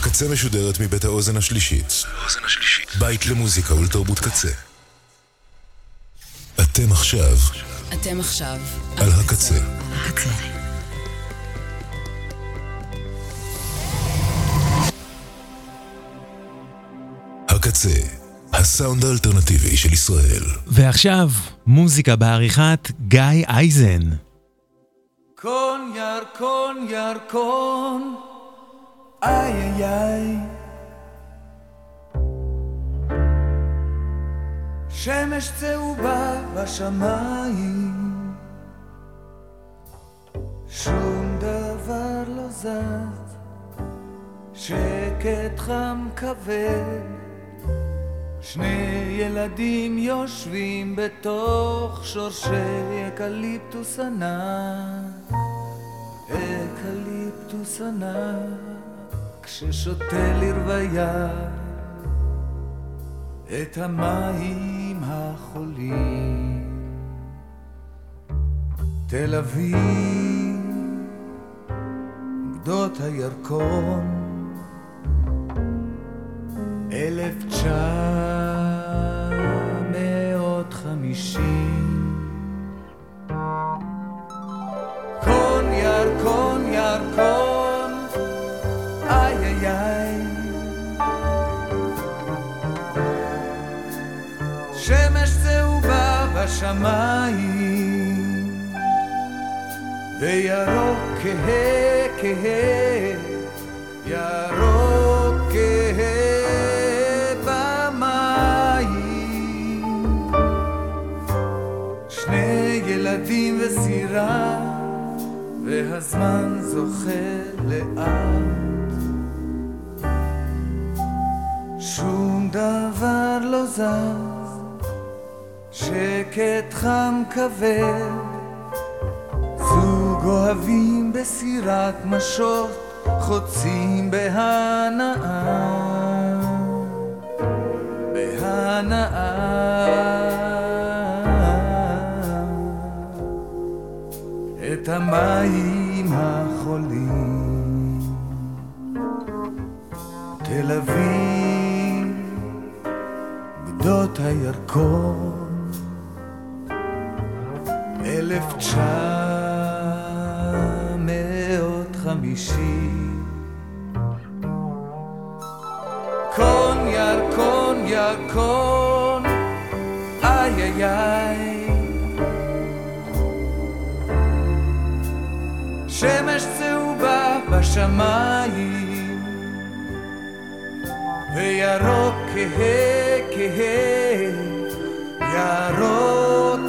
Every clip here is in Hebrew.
הקצה משודרת מבית האוזן השלישית. בית למוזיקה ולתרבות קצה. אתם עכשיו אתם עכשיו על הקצה. הקצה. הקצה, הסאונד האלטרנטיבי של ישראל. ועכשיו, מוזיקה בעריכת גיא אייזן. קון ירקון ירקון, איי איי איי. שמש צהובה בשמיים, שום דבר לא זז, שקט חם כבד. שני ילדים יושבים בתוך שורשי אקליפטוס ענק, אקליפטוס ענק, כששותה לרוויה את המים הכחולים. תל אביב, גדות הירקון, אלף תשע מאות חמישים. קון צהובה בשמיים, וירוק כהה כהה, ירוק כהה במים. שני ילדים וסירה, והזמן זוחל לאט. שום דבר לא זז, שקט חם כבד, זוג אוהבים בסירת משות, חוצים בהנאה, בהנאה, את המים החולים. תל אביב, גדות הירקון, אלף תשע מאות חמישים. קון איי איי איי. שמש צהובה בשמיים וירוק כהה כהה, ירוק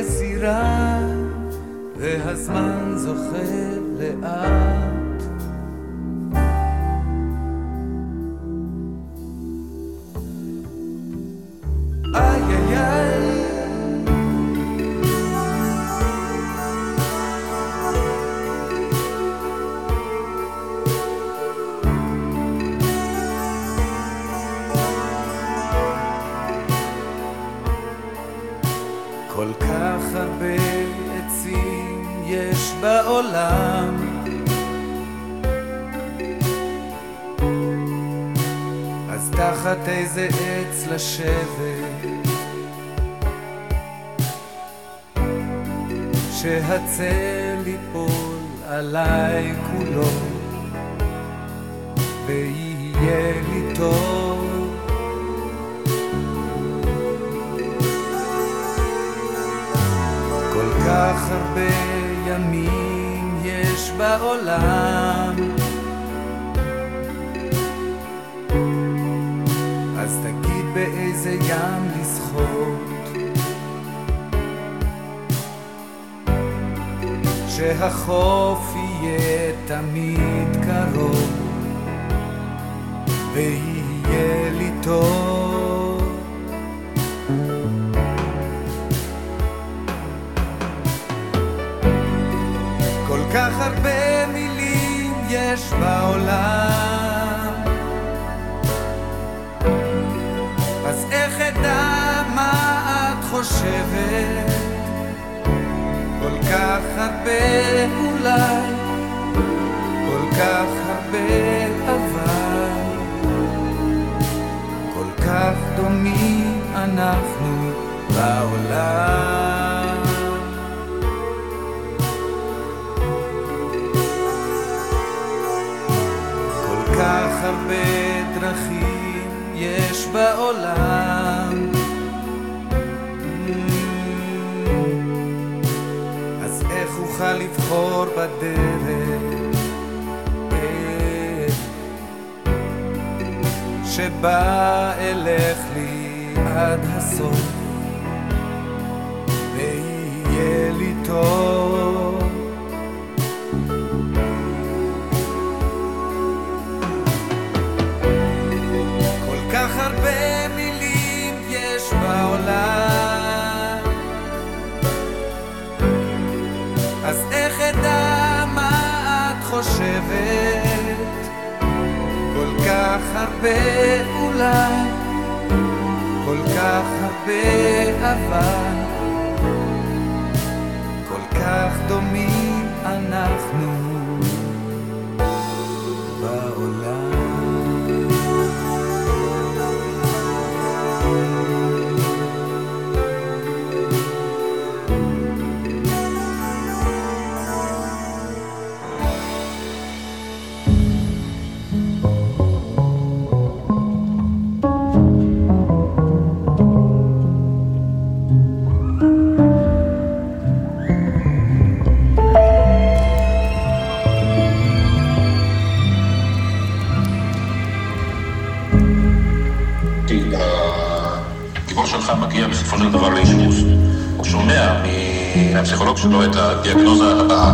וסירה, והזמן זוחל לאט. כל כך הרבה עצים יש בעולם. אז תחת איזה עץ לשבת שהצל ייפול עליי כולו ויהיה לי טוב כך הרבה ימים יש בעולם. אז תגיד באיזה ים לשחות. שהחוף יהיה תמיד קרוב ויהיה לי טוב יש בעולם. אז איך אדע מה את חושבת? כך הרבה אולי, כל כך הרבה אבל, כל כך דומים אנחנו בעולם. כך הרבה דרכים יש בעולם. אז איך אוכל לבחור בדרך שבה אלך לי עד הסוף ויהיה לי טוב הרבה אולי, כל כך הרבה אבל, כל כך דומים בסופו של דבר לאשפוז. הוא שומע מהפסיכולוג שלו את הדיאגנוזה הבאה.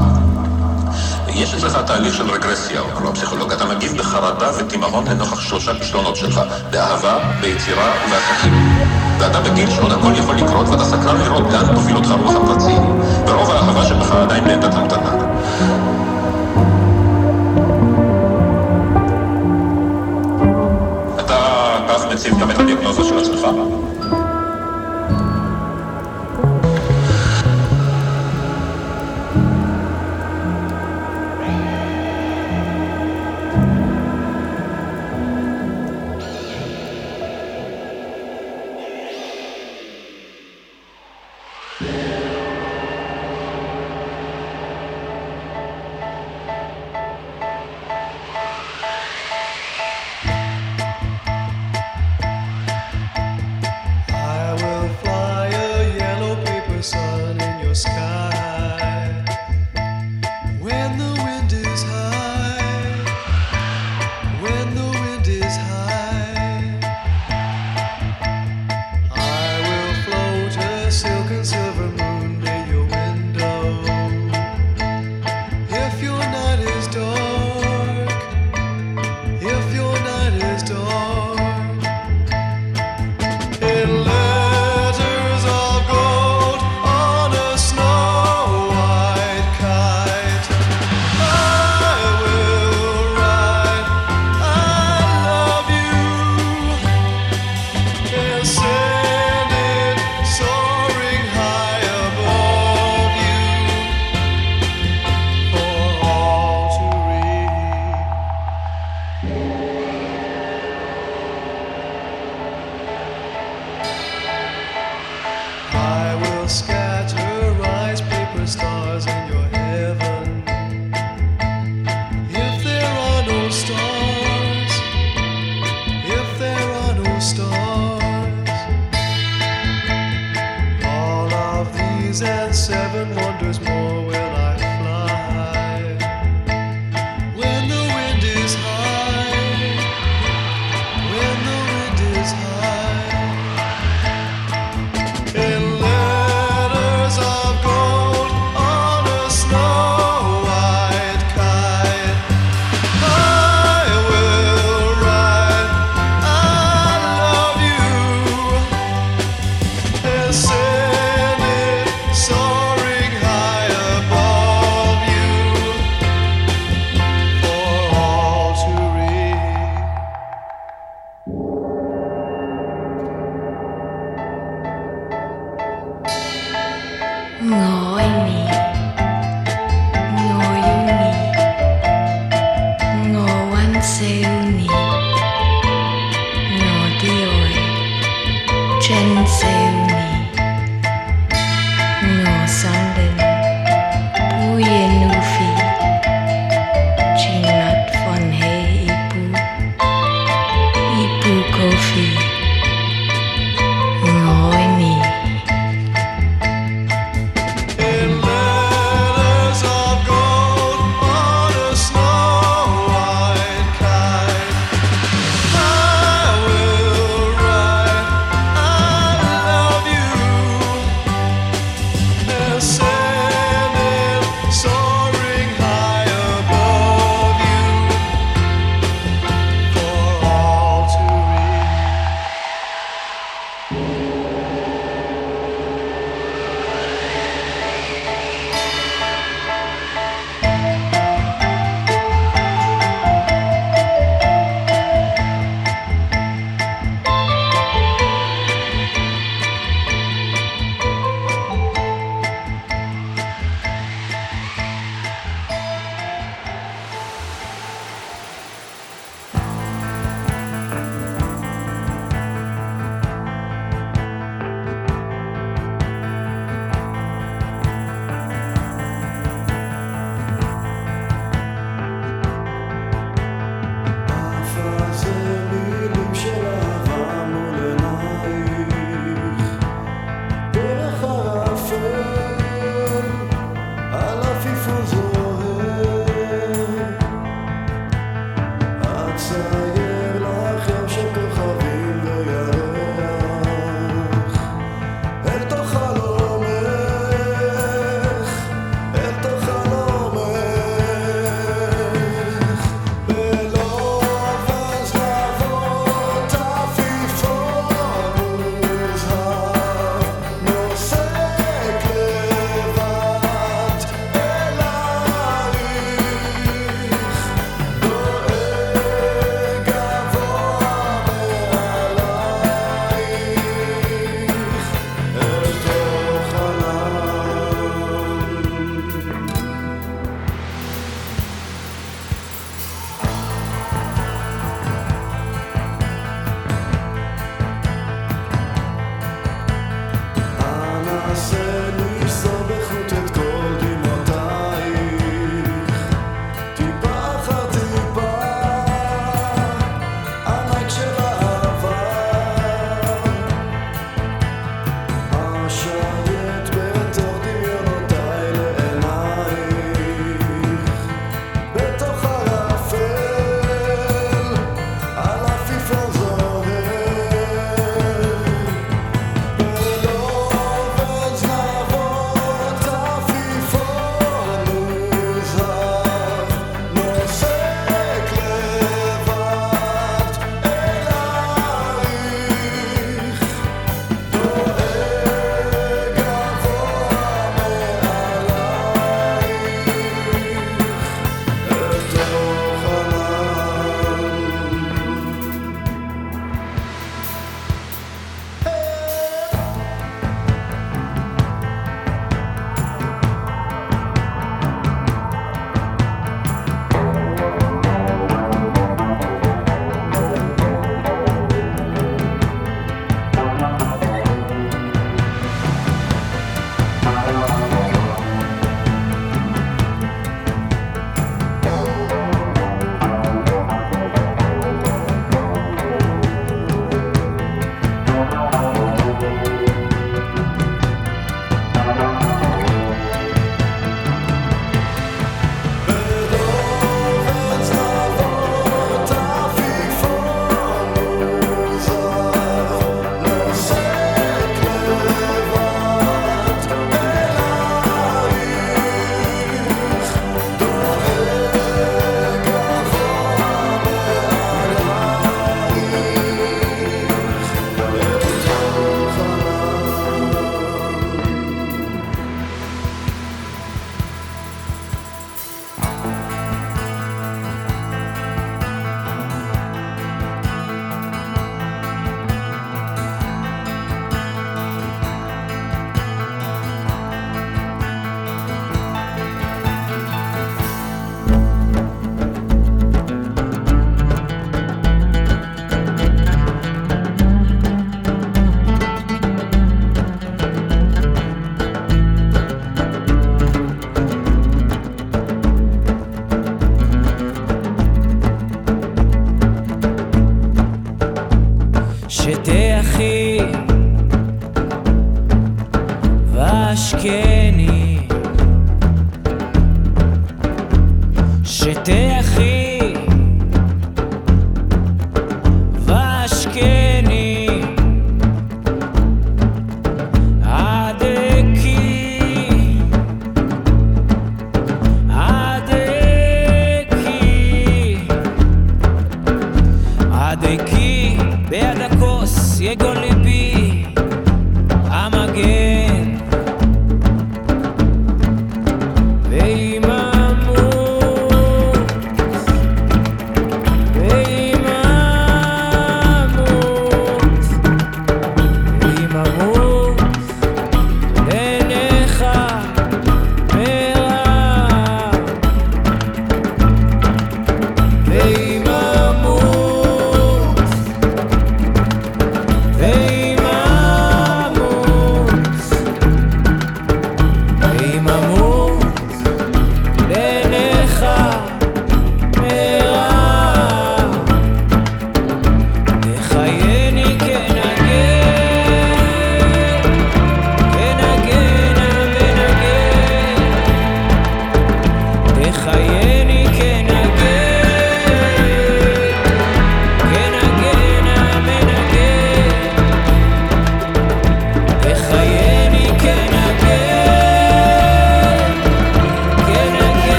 יש אצלך תהליך של רגרסיה, אומר לו הפסיכולוג, אתה מגיב בחרדה ותימהון לנוכח שלושה כישלונות שלך, באהבה, ביצירה ובעסקים. ואתה בגיל שעוד הכל יכול לקרות ואתה סקרן לראות לאן תוביל אותך רוח הפרצים, ורוב האהבה שבך עדיין בעמדת המתנה. אתה כך מציב גם את הדיאגנוזה של עצמך?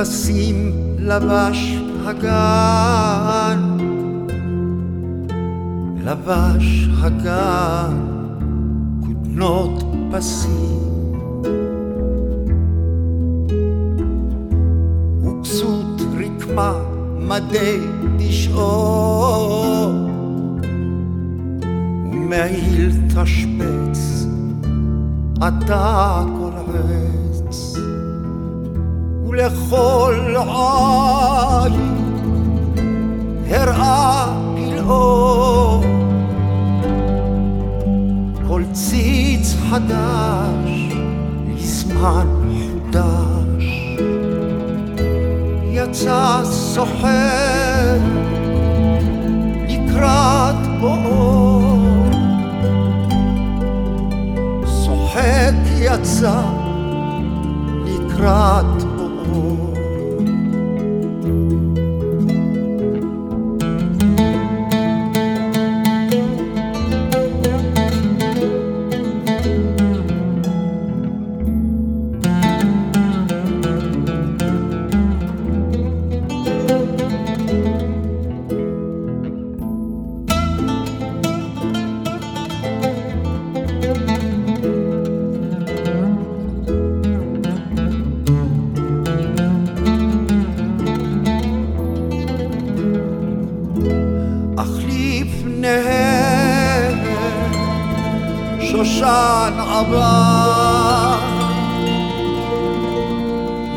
כבשים לבש הגן, לבש הגן כותנות פסים. וכסות רקמה מדי תשעור, ומעיל תשבץ אתה כל עת. לכל עין, הראה פלאו. כל ציץ חדש לזמן חודש, יצא סוחר לקראת בואו. צוחק יצא לקראת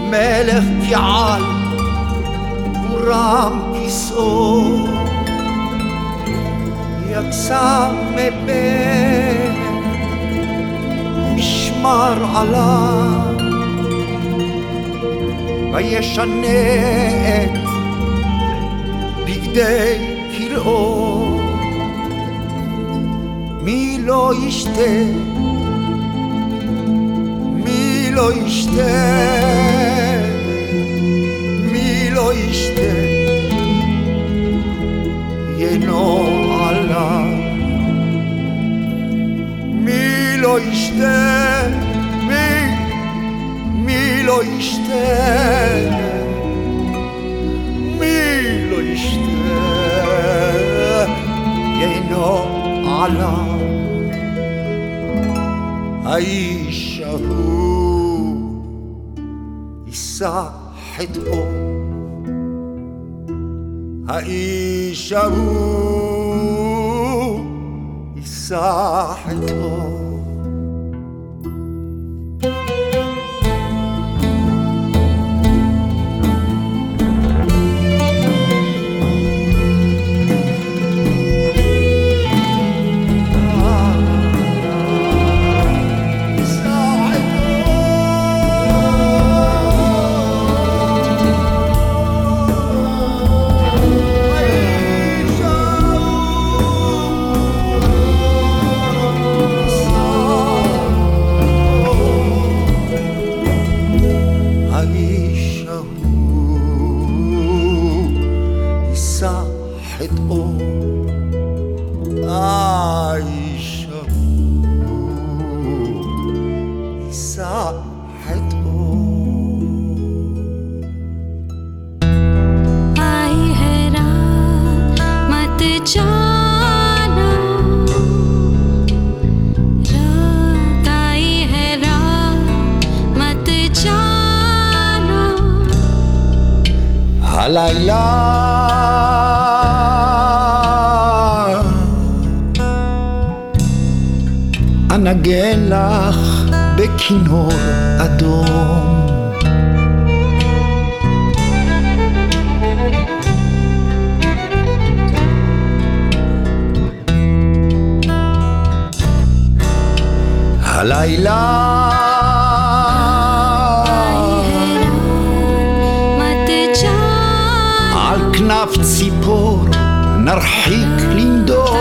מלך קהל ורם כיסאו. יצא מבין משמר עליו. וישנה את בגדי כלאו. מי לא ישתה? מי לא ישתה מי לא ישתה ינו עליו מי לא ישתה מי מי לא ישתה מי לא יישא חטאו האיש ההוא יישא חטאו חטאו האיש ההוא יישא חטאו आई हैरान मत जाना रात आई हैरान मत जाना הלילה מנגן לך בכינור אדום. הלילה על כנף ציפור נרחיק לנדור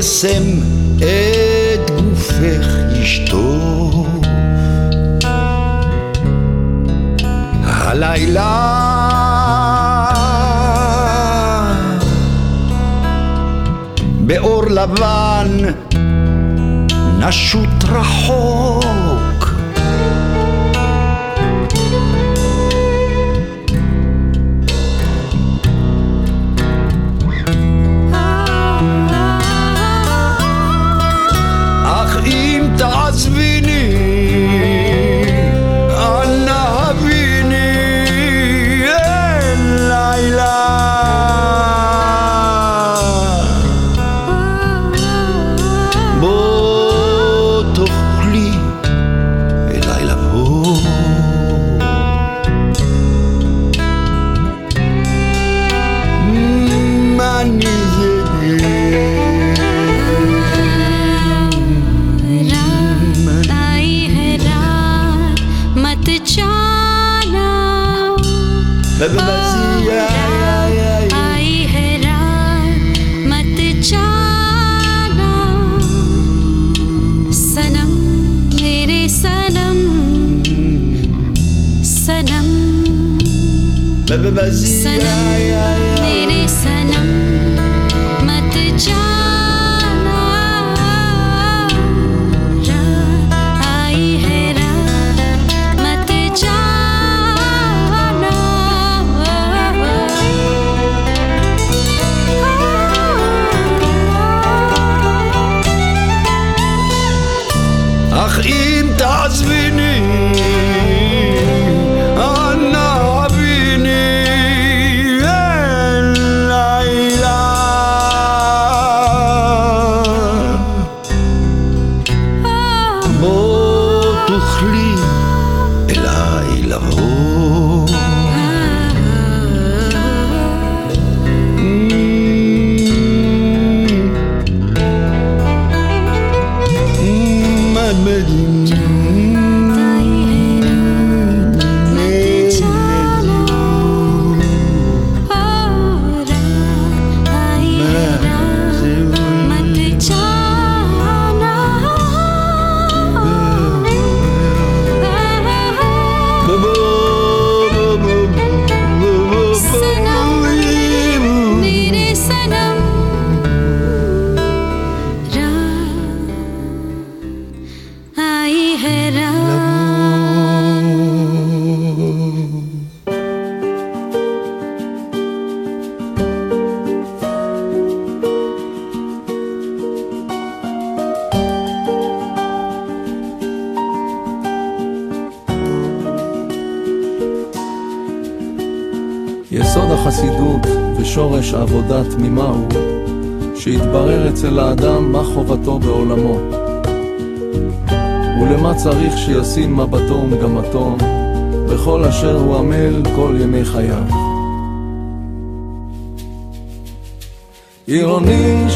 הקסם את גופך ישטוף. הלילה באור לבן נשוט רחוק. must be vas-y.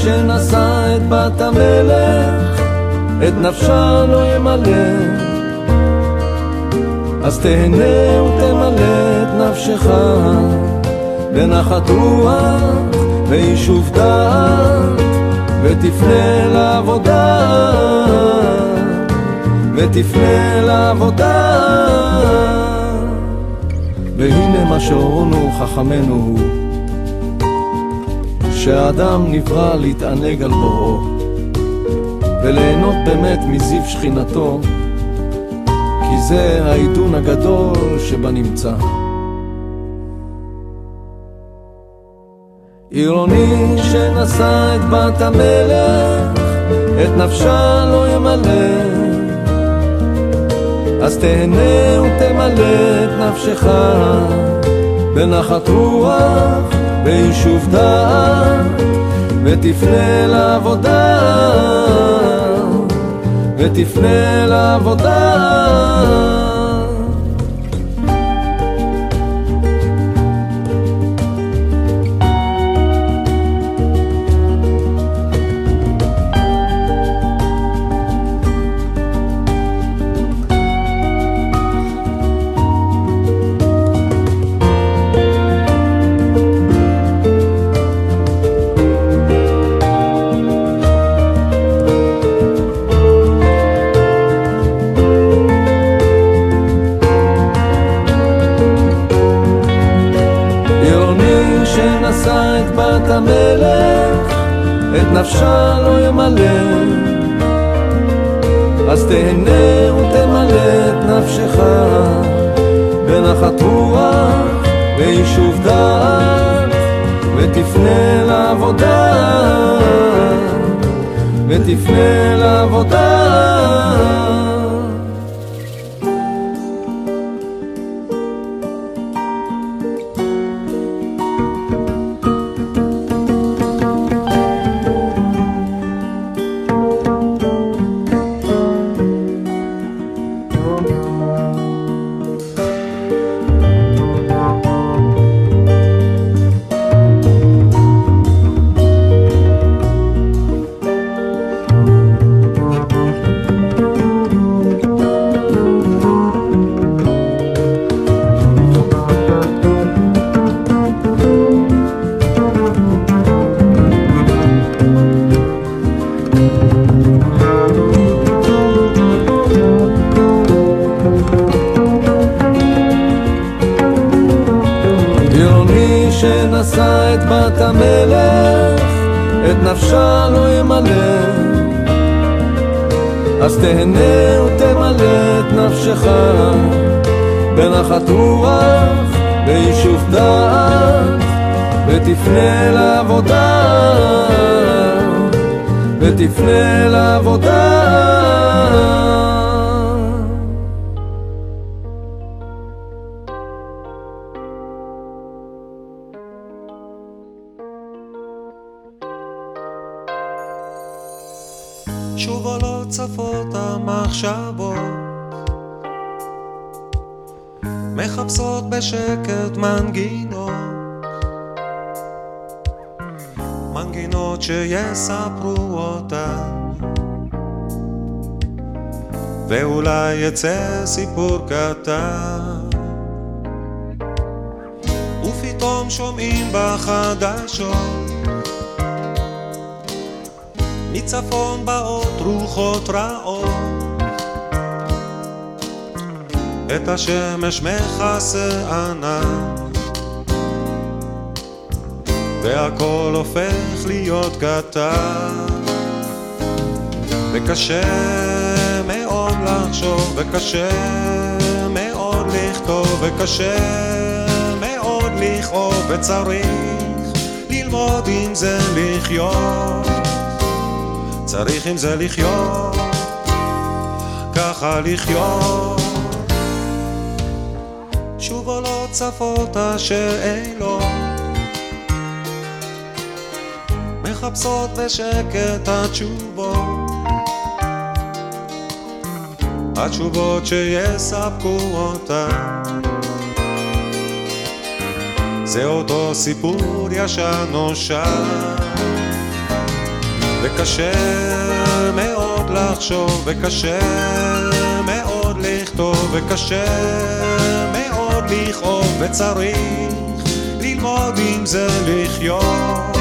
שנשא את בת המלך, את נפשה לא ימלא. אז תהנה ותמלא את נפשך בנחת רוח ויישוב דעת ותפנה לעבודה ותפנה לעבודה. והנה מה שהורונו חכמינו הוא שהאדם נברא להתענג על בוראו וליהנות באמת מזיו שכינתו כי זה העידון הגדול שבנמצא. עירוני שנשא את בת המלך, את נפשה לא ימלא. אז תהנה ותמלא את נפשך בנחת רוח, דעת, ותפנה לעבודה. ותפנה לעבודה. המלך, את נפשה לא ימלא. אז תהנה ותמלא את נפשך בנחת רוח ויישוב דעת, ותפנה לעבודה, ותפנה לעבודה. את השמש מכסה ענן. והכל הופך להיות קטן. וקשה מאוד לחשוב וקשה מאוד לכתוב וקשה מאוד לכאוב וצריך ללמוד עם זה לחיות. צריך עם זה לחיות, ככה לחיות. עולות צפות השאלות, מחפשות בשקט התשובות, התשובות שיספקו אותן. זה אותו סיפור ישן נושן. וקשה מאוד לחשוב, וקשה מאוד לכתוב, וקשה לכאוב, וצריך ללמוד עם זה לחיות.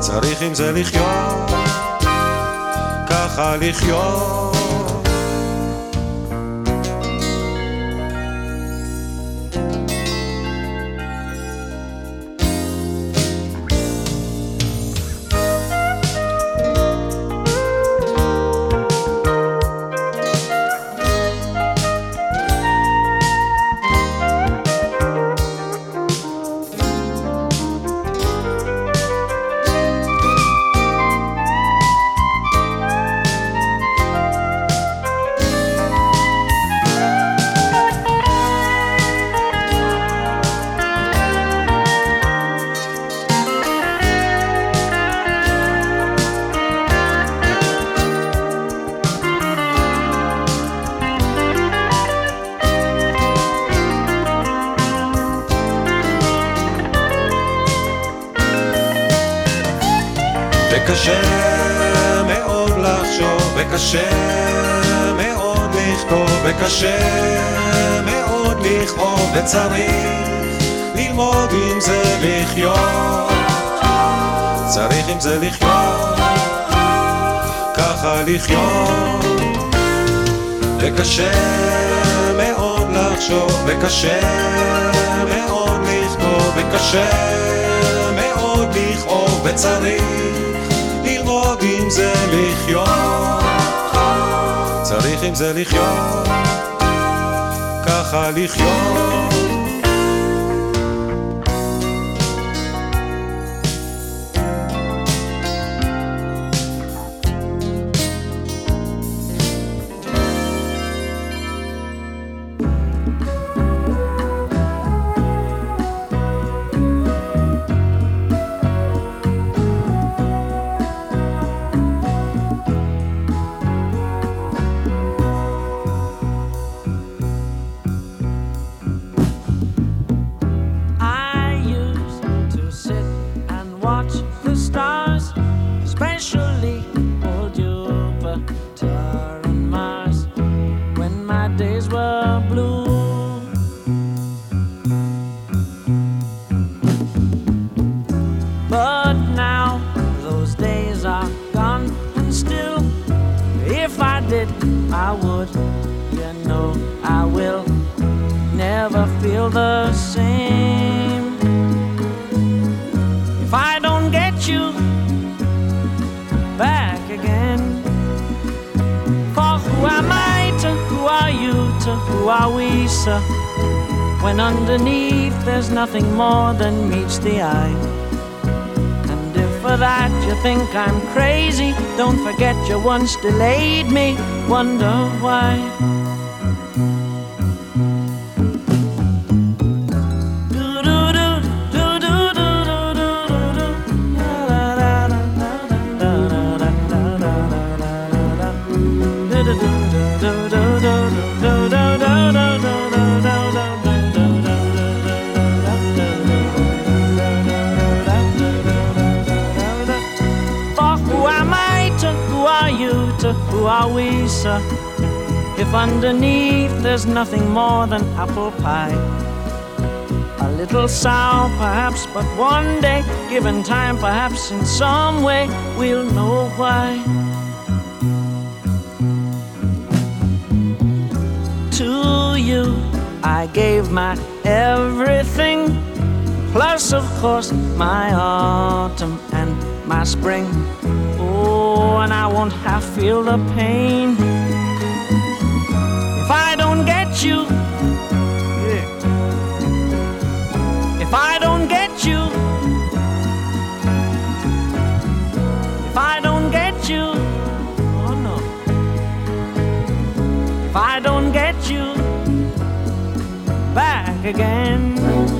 צריך עם זה לחיות, ככה לחיות. וקשה מאוד לחשוב, וקשה מאוד לכתוב, וקשה מאוד לכאוב, וצריך ללמוד עם זה לחיות. צריך עם זה לחיות, ככה לחיות. וקשה מאוד לחשוב, וקשה מאוד לכתוב, וקשה מאוד לכאוב, וצריך עם זה לחיות. צריך עם זה לחיות, ככה לחיות. Never feel the same. If I don't get you, back again. For who am I to who are you to who are we, sir? When underneath there's nothing more than meets the eye. And if for that you think I'm crazy, don't forget you once delayed me. Wonder why. Underneath there's nothing more than apple pie. A little sour, perhaps, but one day, given time, perhaps in some way, we'll know why. To you, I gave my everything, plus, of course, my autumn and my spring. Oh, and I won't half feel the pain if I don't get you. Yeah. If I don't get you, if I don't get you, oh no. If I don't get you back again.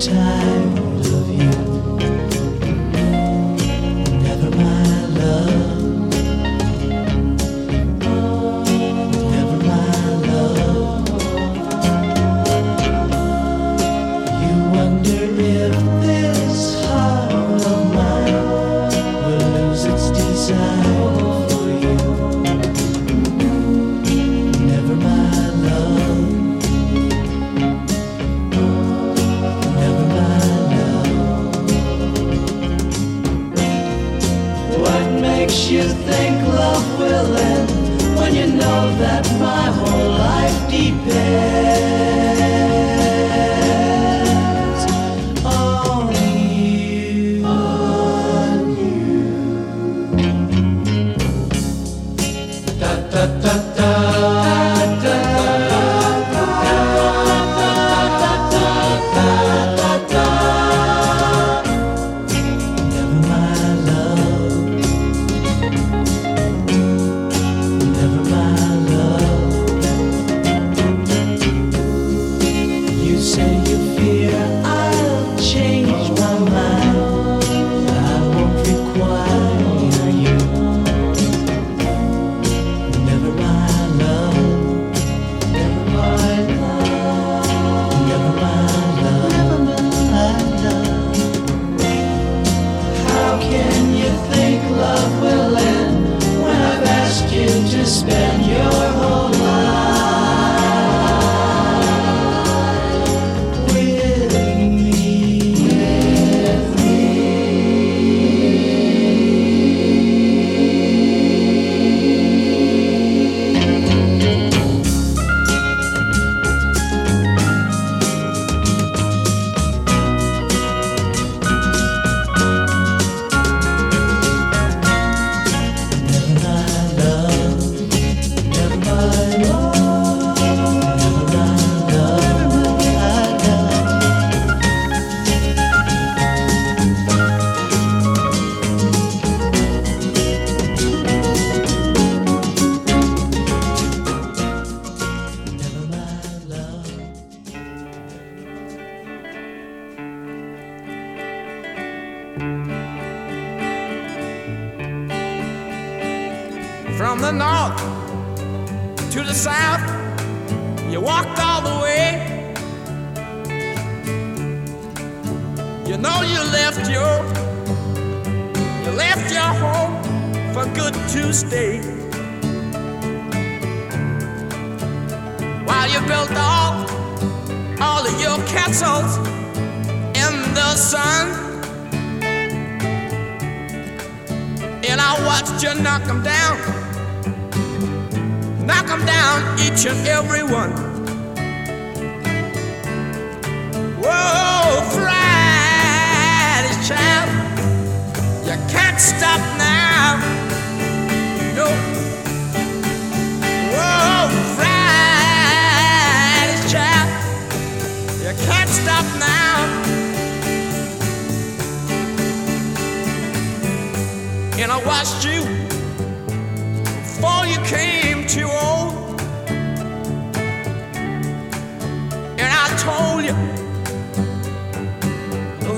time.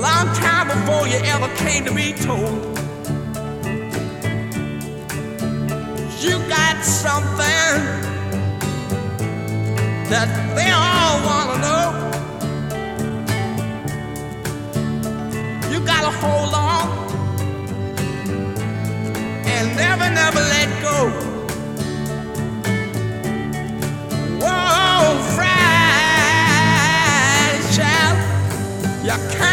long time before you ever came to be told. You got something that they all want to know. You got to hold on and never, never let go. Whoa, fried child, you can't.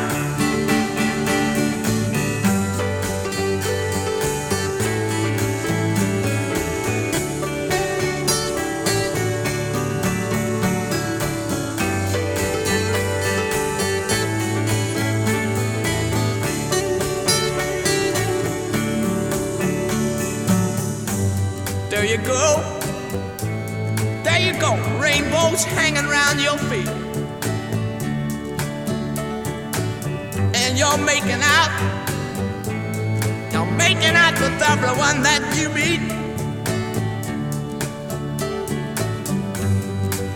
you go. There you go, rainbows hanging around your feet. And you're making out, you're making out with everyone that you meet.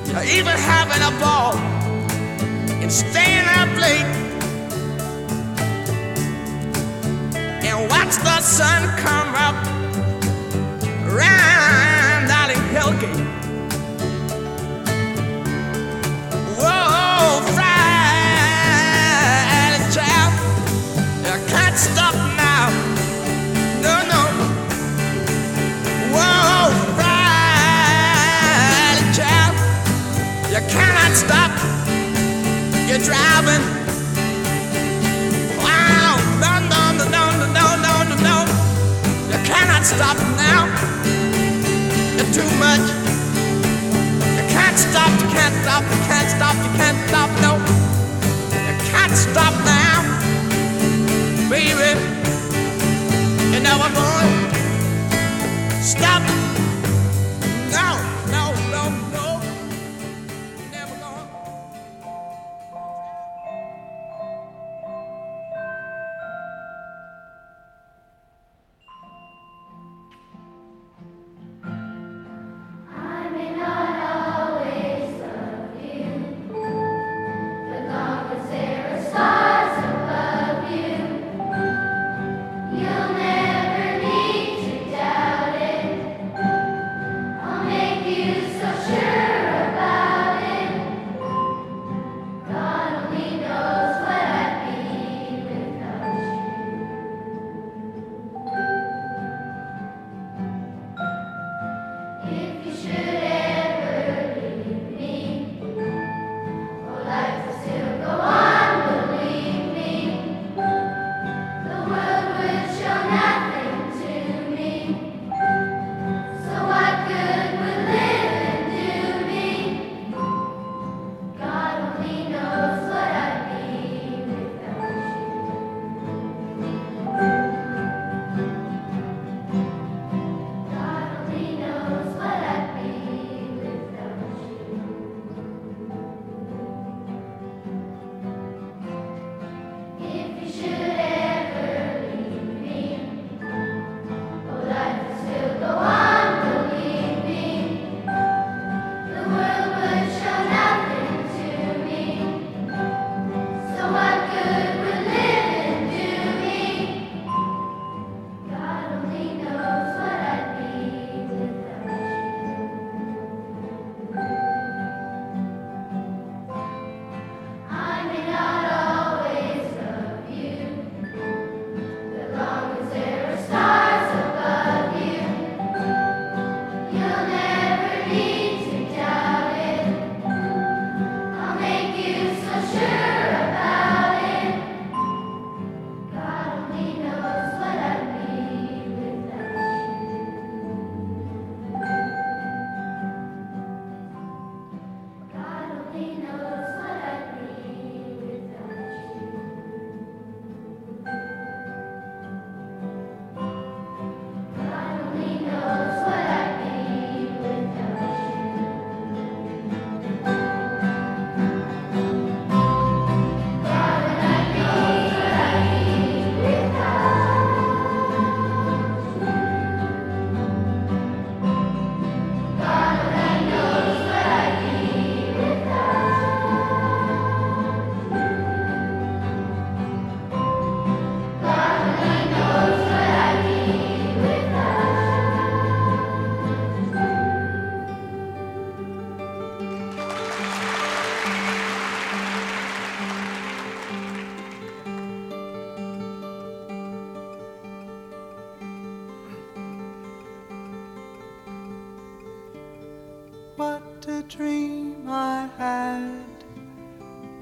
You're even having a ball and staying up late. And watch the sun come up. you cannot stop now too much. You can't stop, you can't stop, you can't stop, you can't stop, no. You can't stop now, baby. You know I'm going stop.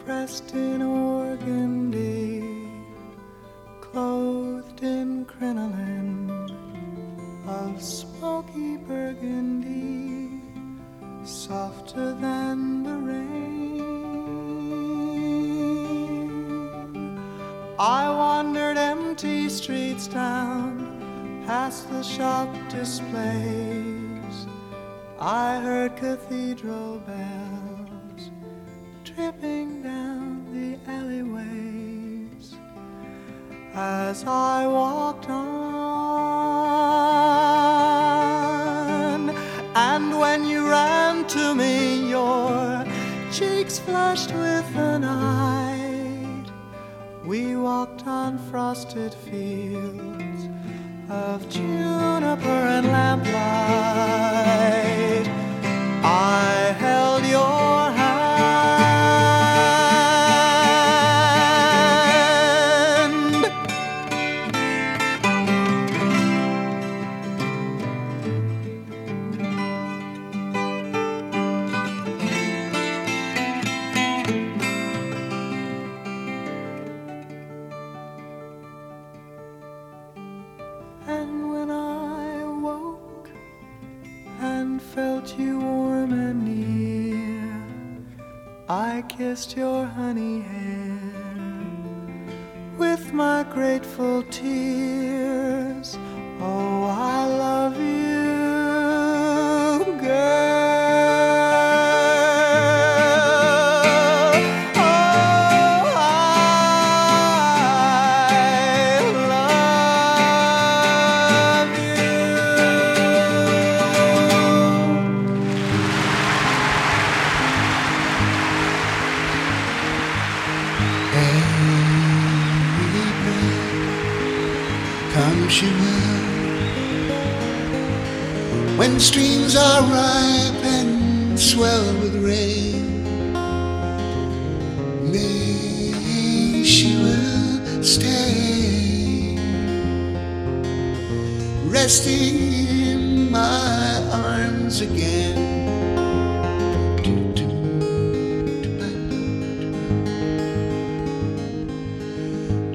Dressed in organdy, clothed in crinoline of smoky burgundy, softer than the rain. I wandered empty streets down, past the shop displays. I heard cathedral bells. I walked on. when streams are ripe and swell with rain. May she will stay, resting in my arms again.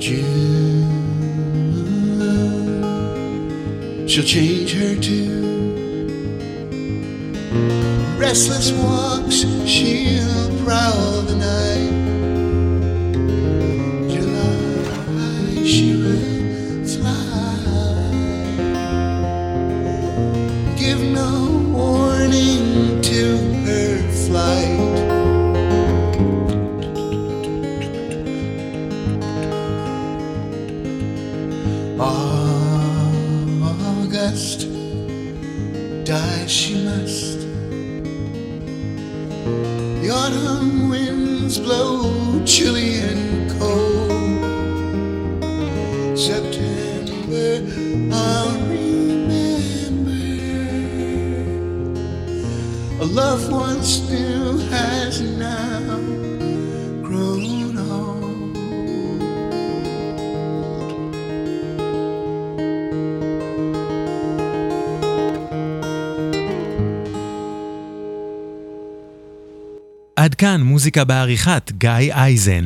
June, she'll change. just one. כאן מוזיקה בעריכת גיא אייזן.